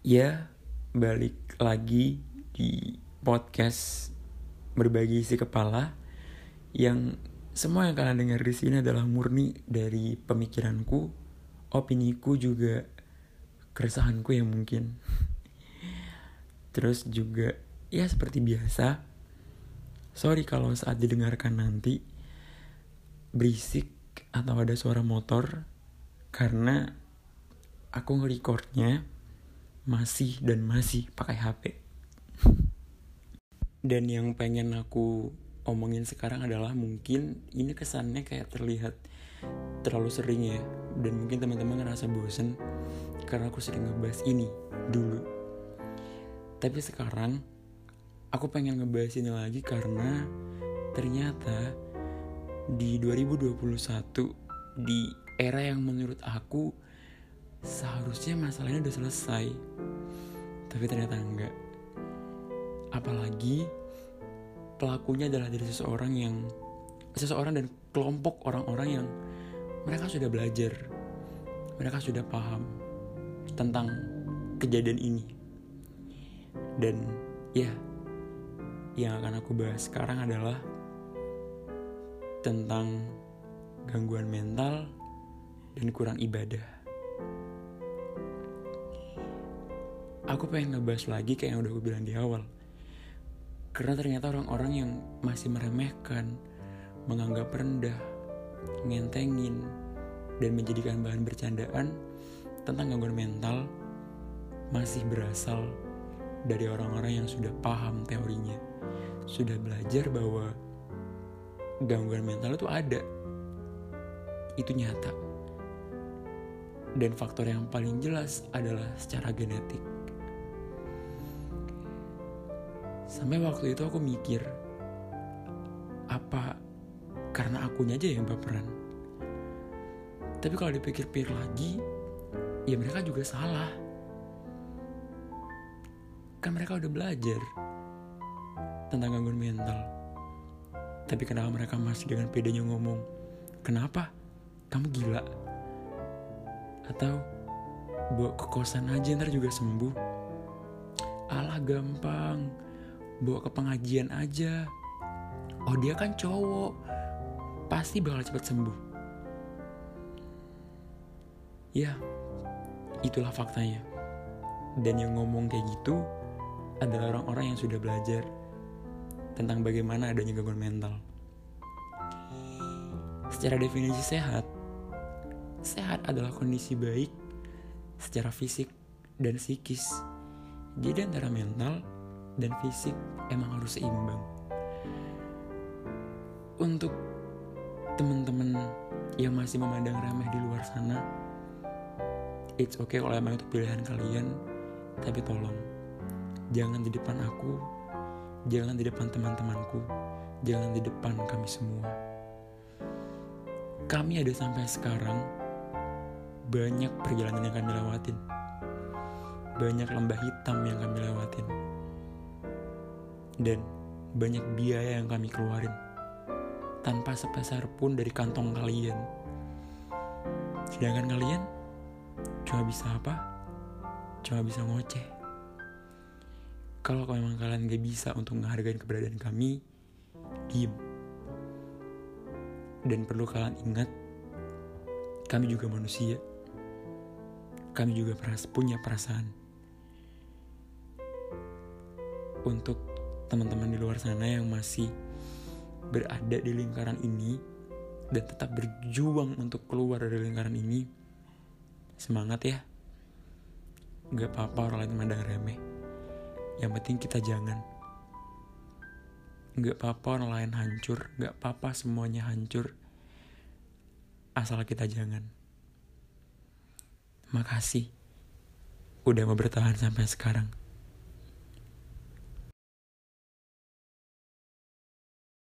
Ya, balik lagi di podcast berbagi isi kepala yang semua yang kalian dengar di sini adalah murni dari pemikiranku, opiniku juga keresahanku ya mungkin. Terus juga ya seperti biasa. Sorry kalau saat didengarkan nanti berisik atau ada suara motor karena aku nge-recordnya masih dan masih pakai HP. Dan yang pengen aku omongin sekarang adalah mungkin ini kesannya kayak terlihat terlalu sering ya dan mungkin teman-teman ngerasa bosen karena aku sering ngebahas ini dulu. Tapi sekarang aku pengen ngebahas ini lagi karena ternyata di 2021 di era yang menurut aku seharusnya masalahnya udah selesai. Tapi ternyata enggak. Apalagi pelakunya adalah dari seseorang yang seseorang dan kelompok orang-orang yang mereka sudah belajar. Mereka sudah paham tentang kejadian ini. Dan ya yang akan aku bahas sekarang adalah tentang gangguan mental dan kurang ibadah aku pengen ngebahas lagi kayak yang udah gue bilang di awal. Karena ternyata orang-orang yang masih meremehkan, menganggap rendah, ngentengin, dan menjadikan bahan bercandaan tentang gangguan mental masih berasal dari orang-orang yang sudah paham teorinya. Sudah belajar bahwa gangguan mental itu ada. Itu nyata. Dan faktor yang paling jelas adalah secara genetik. Sampai waktu itu aku mikir, apa karena akunya aja yang baperan? Tapi kalau dipikir-pikir lagi, ya mereka juga salah. Kan mereka udah belajar tentang gangguan mental. Tapi kenapa mereka masih dengan pedenya ngomong, kenapa? Kamu gila? Atau bawa ke kosan aja ntar juga sembuh. Alah gampang, bawa ke pengajian aja. Oh dia kan cowok. Pasti bakal cepat sembuh. Ya itulah faktanya. Dan yang ngomong kayak gitu adalah orang-orang yang sudah belajar tentang bagaimana adanya gangguan mental. Secara definisi sehat sehat adalah kondisi baik secara fisik dan psikis. Jadi antara mental dan fisik emang harus seimbang. Untuk teman-teman yang masih memandang remeh di luar sana, it's okay kalau emang itu pilihan kalian, tapi tolong jangan di depan aku, jangan di depan teman-temanku, jangan di depan kami semua. Kami ada sampai sekarang banyak perjalanan yang kami lewatin. Banyak lembah hitam yang kami lewatin dan banyak biaya yang kami keluarin tanpa sepeser pun dari kantong kalian. Sedangkan kalian cuma bisa apa? Cuma bisa ngoceh. Kalau memang kalian gak bisa untuk menghargai keberadaan kami, diem. Dan perlu kalian ingat, kami juga manusia. Kami juga punya perasaan. Untuk teman-teman di luar sana yang masih berada di lingkaran ini dan tetap berjuang untuk keluar dari lingkaran ini semangat ya. Gak apa-apa orang lain memandang remeh. Yang penting kita jangan. Gak apa-apa orang lain hancur. Gak apa-apa semuanya hancur. Asal kita jangan. Makasih udah mau bertahan sampai sekarang